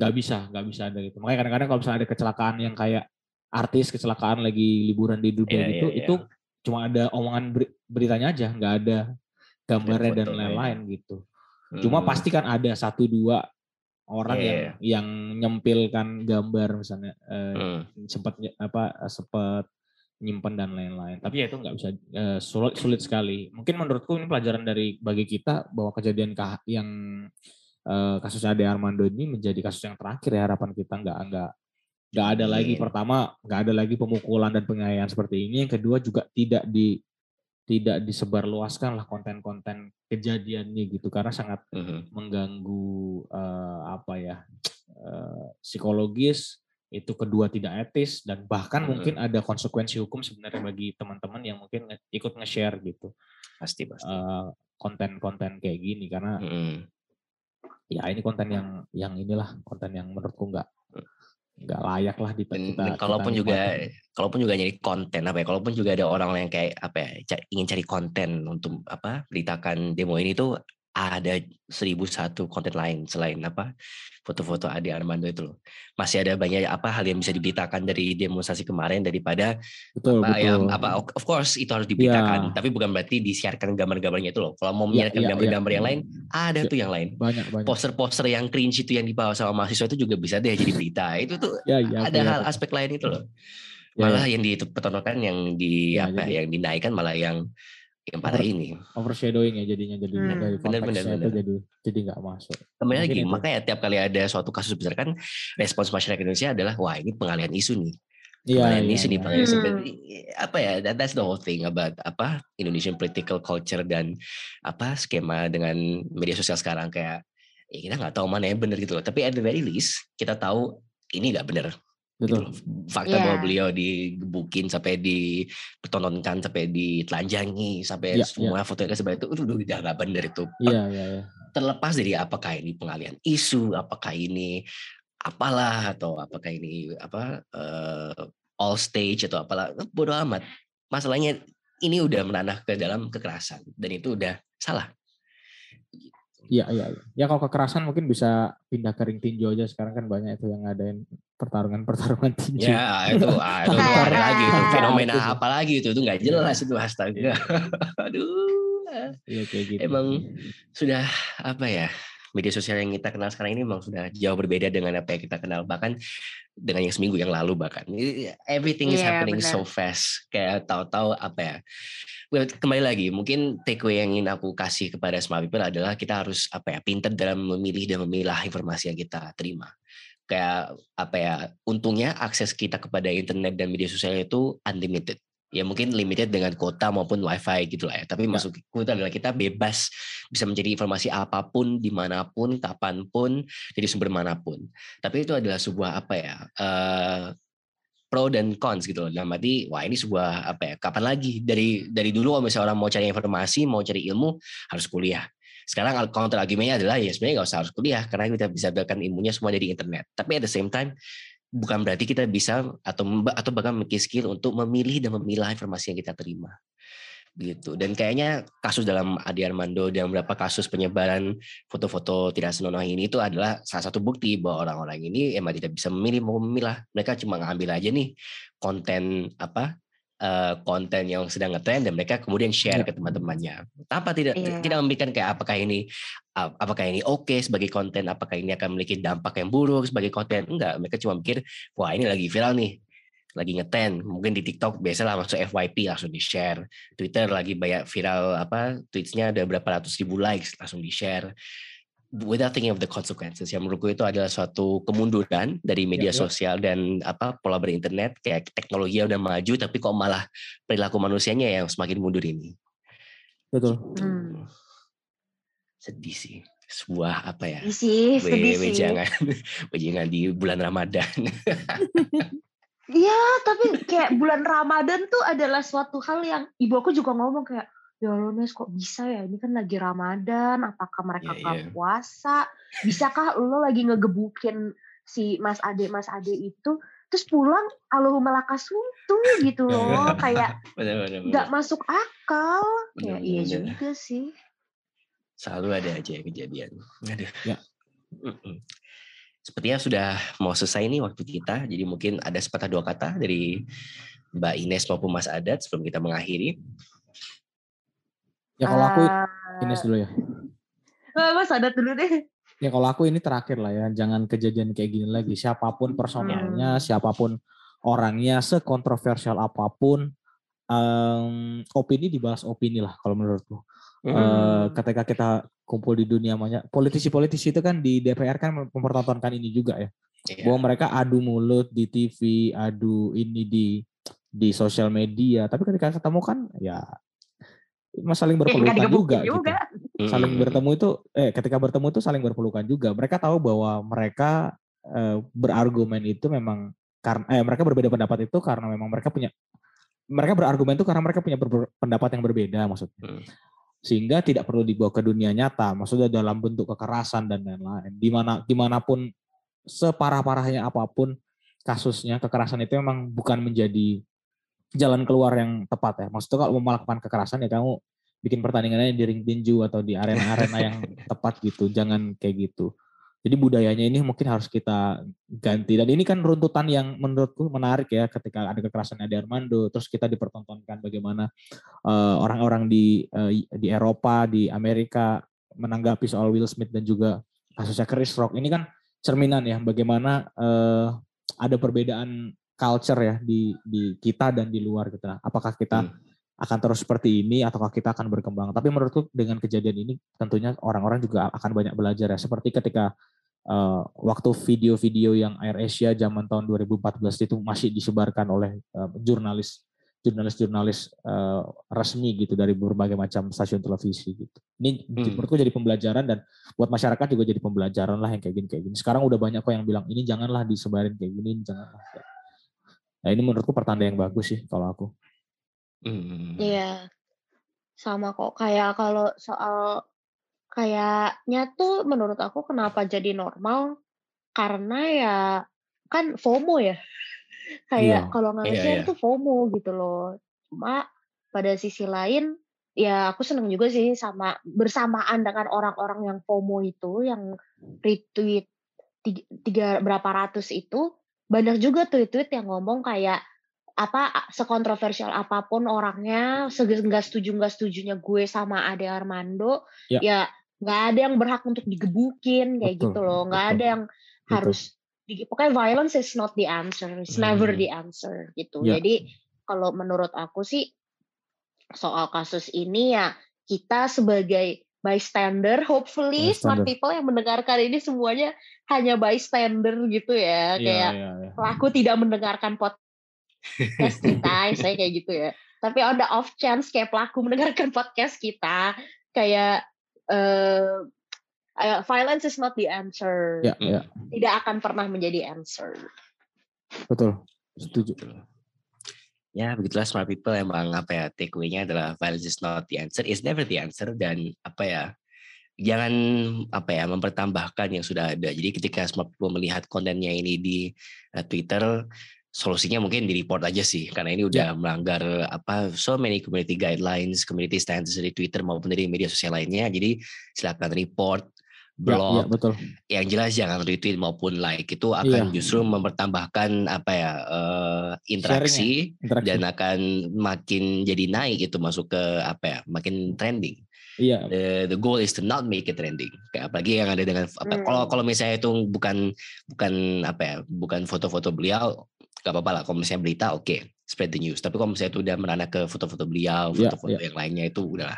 nggak bisa, nggak bisa ada gitu. Makanya kadang-kadang kalau misalnya ada kecelakaan yang kayak artis kecelakaan lagi liburan di Dubai Iya, gitu, iya, iya. itu cuma ada omongan beri- beritanya aja, nggak ada gambarnya dan fotonya. lain-lain gitu. Cuma Hmm, pasti kan ada satu dua orang Iya, yang yang nyempilkan gambar misalnya eh, hmm, sempat apa sempat nyimpen dan lain-lain. Tapi ya itu nggak bisa eh, sulit, sulit sekali. Mungkin menurutku ini pelajaran dari bagi kita bahwa kejadian kah- yang eh, kasusnya Ade Armando ini menjadi kasus yang terakhir ya harapan kita nggak nggak nggak ada lagi Amin. pertama nggak ada lagi pemukulan dan penganiayaan seperti ini. Yang kedua juga tidak di tidak disebarluaskan lah konten-konten kejadiannya gitu karena sangat hmm. mengganggu eh, apa ya eh, psikologis itu kedua tidak etis dan bahkan Hmm. mungkin ada konsekuensi hukum sebenarnya bagi teman-teman yang mungkin ikut nge-share gitu pasti pasti eh, konten-konten kayak gini karena Hmm. ya ini konten yang yang inilah konten yang menurutku nggak nggak layak lah di kita, kalaupun kita juga nikmatin. kalaupun juga nyari konten apa ya kalaupun juga ada orang yang kayak apa ya ingin cari konten untuk apa beritakan demo ini tuh ada seribu satu konten lain selain apa foto-foto Ade Armando itu loh masih ada banyak apa hal yang bisa diberitakan dari demonstrasi kemarin daripada betul apa ya betul apa of course itu harus diberitakan Ya. tapi bukan berarti disiarkan gambar-gambarnya itu loh kalau mau Ya, menyiarkan ya, ya. gambar-gambar yang lain ada Ya. tuh yang lain banyak banyak poster-poster yang cringe itu yang dibawa sama mahasiswa itu juga bisa deh jadi berita itu tuh ya, ya, ada aku hal itu. aspek lain itu loh Ya, malah ya. yang dipertontonkan yang di Ya, apa jadi- yang dinaikkan malah yang yang parah Over- ini overshadowing ya jadinya jadi Hmm. dari Bener, bener, bener. jadi jadi nggak masuk kembali lagi itu. makanya tiap kali ada suatu kasus besar kan respons masyarakat Indonesia adalah wah ini pengalihan isu nih Iya, pengalihan iya, isu nih iya. pengalihan isu Hmm. Apa ya that, that's the whole thing about apa Indonesian political culture dan apa skema dengan media sosial sekarang kayak ya kita nggak tahu mana yang benar gitu loh tapi at the very least kita tahu ini nggak benar betul loh. Fakta Iya. bahwa beliau digebukin sampai dipertontonkan sampai ditelanjangi sampai Iya, semua foto yang seperti itu udah udah nggak benar itu. iya iya iya Terlepas dari apakah ini pengalihan isu, apakah ini apalah atau apakah ini apa eh, all stage atau apalah bodoh amat. Masalahnya ini udah menanah ke dalam kekerasan dan itu udah salah. Iya, iya, iya. Ya kalau kekerasan mungkin bisa pindah ke ring tinju aja. Sekarang kan banyak itu yang ngadain pertarungan-pertarungan tinju. Ya itu, ah, itu apa lagi itu nah, fenomena apa lagi itu itu nggak jelas itu astaga. Aduh. Iya kayak gitu. Emang sudah apa ya media sosial yang kita kenal sekarang ini memang sudah jauh berbeda dengan apa yang kita kenal bahkan dengan yang seminggu yang lalu bahkan. Ini- everything is Iya, happening benar. so fast. Kayak tahu-tahu apa ya Well, kembali lagi mungkin takeaway yang ingin aku kasih kepada smart people adalah kita harus apa ya pintar dalam memilih dan memilah informasi yang kita terima. Kayak apa ya untungnya akses kita kepada internet dan media sosial itu unlimited ya mungkin limited dengan kota maupun wifi gitu lah ya. Tapi Ya. maksudku itu adalah kita bebas bisa mencari informasi apa pun, di mana pun, kapan pun, dari sumber mana pun. Tapi itu adalah sebuah apa ya? eh, pro dan cons gitu loh. Dalam arti, wah ini sebuah apa ya? Kapan lagi dari dari dulu kalau misalnya orang mau cari informasi, mau cari ilmu harus kuliah. Sekarang counter argumennya adalah ya sebenarnya nggak usah harus kuliah karena kita bisa dapatkan ilmunya semua dari internet. Tapi at the same time bukan berarti kita bisa atau atau bahkan memiliki skill untuk memilih dan memilah informasi yang kita terima. Gitu. Dan kayaknya kasus dalam Adi Armando dan beberapa kasus penyebaran foto-foto tidak senonoh ini itu adalah salah satu bukti bahwa orang-orang ini emang tidak bisa memilih mau memilah. Mereka cuma ngambil aja nih konten apa eh, konten yang sedang ngetrend dan mereka kemudian share Ya. ke teman-temannya. Tanpa tidak Iya. tidak memberikan kayak apakah ini ap- apakah ini oke sebagai konten? Apakah ini akan memiliki dampak yang buruk sebagai konten? Enggak mereka cuma mikir wah ini lagi viral nih lagi ngetrend. Mungkin di TikTok biasalah masuk FYP langsung di share Twitter lagi banyak viral apa tweetsnya ada berapa ratus ribu likes langsung di share without thinking of the consequences yang menurutku itu adalah suatu kemunduran dari media Ya, ya. sosial dan apa pola berinternet. Kayak teknologi yang udah maju tapi kok malah perilaku manusianya yang semakin mundur ini. Betul. Hmm. sedih sih. Sebuah apa ya Sedih sih, sedih jangan jangan di bulan Ramadan. Iya, tapi kayak bulan Ramadan tuh adalah suatu hal yang ibu aku juga ngomong kayak, ya Allah Nes kok bisa ya, ini kan lagi Ramadan, apakah mereka nggak iya. puasa? Bisakah lo lagi ngegebukin si Mas Ade Mas Ade itu, terus pulang Allahumma lakasuntu gitu loh, kayak nggak masuk akal. Ya Bener, iya bener. juga sih. selalu ada aja kejadian. Aduh. Ya. Sepertinya sudah mau selesai nih waktu kita, jadi mungkin ada sepatah dua kata dari Mbak Ines maupun Mas Adat sebelum kita mengakhiri. Ya kalau aku Eh, Ines dulu ya. eh, Mas Adat dulu deh. Ya kalau aku ini terakhir lah ya, jangan kejadian kayak gini lagi. Siapa pun personalnya, siapa pun orangnya, sekontroversial apa pun, em, opini dibahas opini lah kalau menurutku. Eh, ketika kita kumpul di dunia banyak politisi-politisi itu kan di DPR kan mempertontonkan ini juga ya. Iya. Bahwa mereka adu mulut di TV, adu ini di di sosial media, tapi ketika ketemu kan ya mas saling berpelukan digebukin juga, gitu. juga. saling bertemu itu eh ketika bertemu itu saling berpelukan juga. Mereka tahu bahwa mereka eh, berargumen itu memang karena eh mereka berbeda pendapat itu karena memang mereka punya mereka berargumen itu karena mereka punya ber- pendapat yang berbeda maksudnya. Hmm. sehingga tidak perlu dibawa ke dunia nyata maksudnya dalam bentuk kekerasan dan lain-lain. Di mana di mana pun separah-parahnya apa pun kasusnya kekerasan itu memang bukan menjadi jalan keluar yang tepat ya. Maksudnya kalau mau melakukan kekerasan ya kamu bikin pertandingannya di ring tinju atau di arena-arena yang tepat gitu jangan kayak gitu. Jadi budayanya ini mungkin harus kita ganti. Dan ini kan runtutan yang menurutku menarik ya ketika ada kekerasan di Armando terus kita dipertontonkan bagaimana eh, orang-orang di eh, di Eropa di Amerika menanggapi soal Will Smith dan juga kasusnya Chris Rock. Ini kan cerminan ya bagaimana eh, ada perbedaan culture ya di di kita dan di luar gitu Nah, apakah kita Hmm. akan terus seperti ini ataukah kita akan berkembang tapi menurutku dengan kejadian ini tentunya orang-orang juga akan banyak belajar ya seperti ketika eh, waktu video-video yang Air Asia zaman tahun 2014 itu masih disebarkan oleh eh, jurnalis jurnalis-jurnalis eh, resmi gitu dari berbagai macam stasiun televisi gitu. Ini Hmm. menurutku jadi pembelajaran dan buat masyarakat juga jadi pembelajaran lah yang kayak gini kayak gini. Sekarang udah banyak kok yang bilang ini janganlah disebarin kayak gini, ini janganlah. Nah ini menurutku pertanda yang bagus sih kalau aku. Mm. Iya. Sama kok kayak kalau soal kayaknya tuh menurut aku kenapa jadi normal karena ya kan FOMO ya. Kayak Iya. kalau Iya, nge-share iya. tuh FOMO gitu loh. Cuma pada sisi lain ya aku seneng juga sih sama bersamaan dengan orang-orang yang FOMO itu yang retweet tiga, tiga berapa ratus itu banyak juga tweet-tweet yang ngomong kayak apa sekontroversial apa pun orangnya nggak setuju nggak setujunya gue sama Ade Armando Ya. ya nggak ada yang berhak untuk digebukin kayak Betul, gitu loh nggak ada yang Betul. harus di, pokoknya violence is not the answer it's never Hmm. the answer gitu Ya. jadi kalau menurut aku sih soal kasus ini ya kita sebagai bystander hopefully smart Bystander. people yang mendengarkan ini semuanya hanya bystander gitu ya kayak iya, iya. pelaku tidak mendengarkan podcast kita, saya kayak gitu ya. Tapi on the off chance kayak pelaku mendengarkan podcast kita, kayak uh, uh, violence is not the answer. Ya, ya. Tidak akan pernah menjadi answer. Betul. Setuju. Ya begitulah smart people emang apa ya takeaway-nya adalah violence is not the answer, is never the answer dan apa ya jangan apa ya mempertambahkan yang sudah ada. Jadi ketika smart people melihat kontennya ini di uh, Twitter, solusinya mungkin di report aja sih karena ini udah yeah. melanggar apa so many community guidelines, community standards dari Twitter maupun dari media sosial lainnya. Jadi silakan report blog. Ya, ya, betul. Yang jelas jangan retweet maupun like itu akan ya. justru mempertambahkan apa ya uh, interaksi, interaksi dan akan makin jadi naik itu masuk ke apa ya makin trending. Iya. The, the goal is to not make it trending. Kayak apalagi yang ada dengan apa hmm. kalau kalau misalnya itu bukan bukan apa ya bukan foto-foto beliau gak apa-apa lah. Kalau misalnya berita oke okay, spread the news. Tapi kalau misalnya itu udah merana ke foto-foto beliau, iya, foto-foto yeah, yeah. yang lainnya itu udah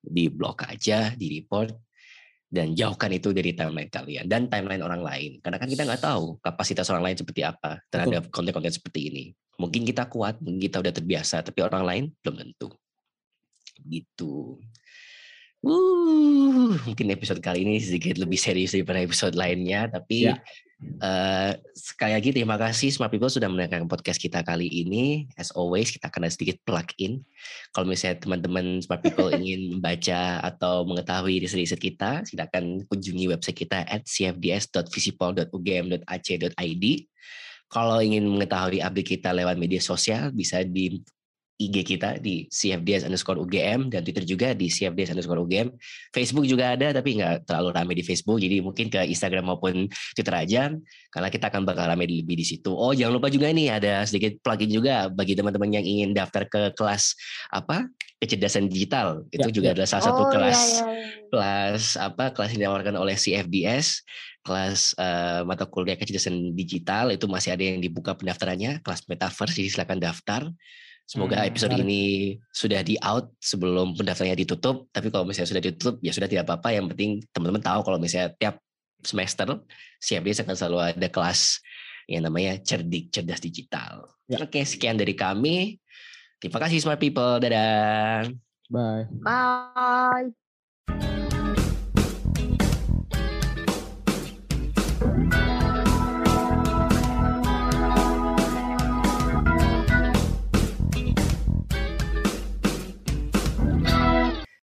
di blok aja, di report dan jauhkan itu dari timeline kalian dan timeline orang lain. Karena kan kita nggak tahu kapasitas orang lain seperti apa terhadap konten-konten seperti ini. Mungkin kita kuat mungkin kita udah terbiasa tapi orang lain belum tentu. Gitu. Uh mungkin episode kali ini sedikit lebih serius daripada episode lainnya tapi ya. Uh, sekali lagi terima kasih Smart People sudah mendengarkan podcast kita kali ini. As always kita akan sedikit plug in. Kalau misalnya teman-teman Smart People ingin membaca atau mengetahui riset-riset kita, silakan kunjungi website kita at cfds.visipol.ugm.ac.id. Kalau ingin mengetahui update kita lewat media sosial, bisa di IG kita di CFDS underscore UGM dan Twitter juga di CFDS underscore UGM. Facebook juga ada tapi nggak terlalu ramai di Facebook jadi mungkin ke Instagram maupun Twitter aja karena kita akan bakal ramai lebih di situ. Oh jangan lupa juga nih ada sedikit plugin juga bagi teman-teman yang ingin daftar ke kelas apa kecerdasan digital itu ya, juga ya. adalah salah satu oh, kelas ya, ya. kelas apa kelas yang ditawarkan oleh CFDS kelas uh, mata kuliah kecerdasan digital itu masih ada yang dibuka pendaftarannya kelas metaverse jadi silakan daftar Semoga hmm, episode ini sudah di out sebelum pendaftarannya ditutup. Tapi kalau misalnya sudah ditutup, ya sudah tidak apa-apa. Yang penting teman-teman tahu kalau misalnya tiap semester CFD akan selalu ada kelas yang namanya cerdik cerdas digital. Ya. Oke, sekian dari kami. Terima kasih smart people. Dadah. Bye. Bye.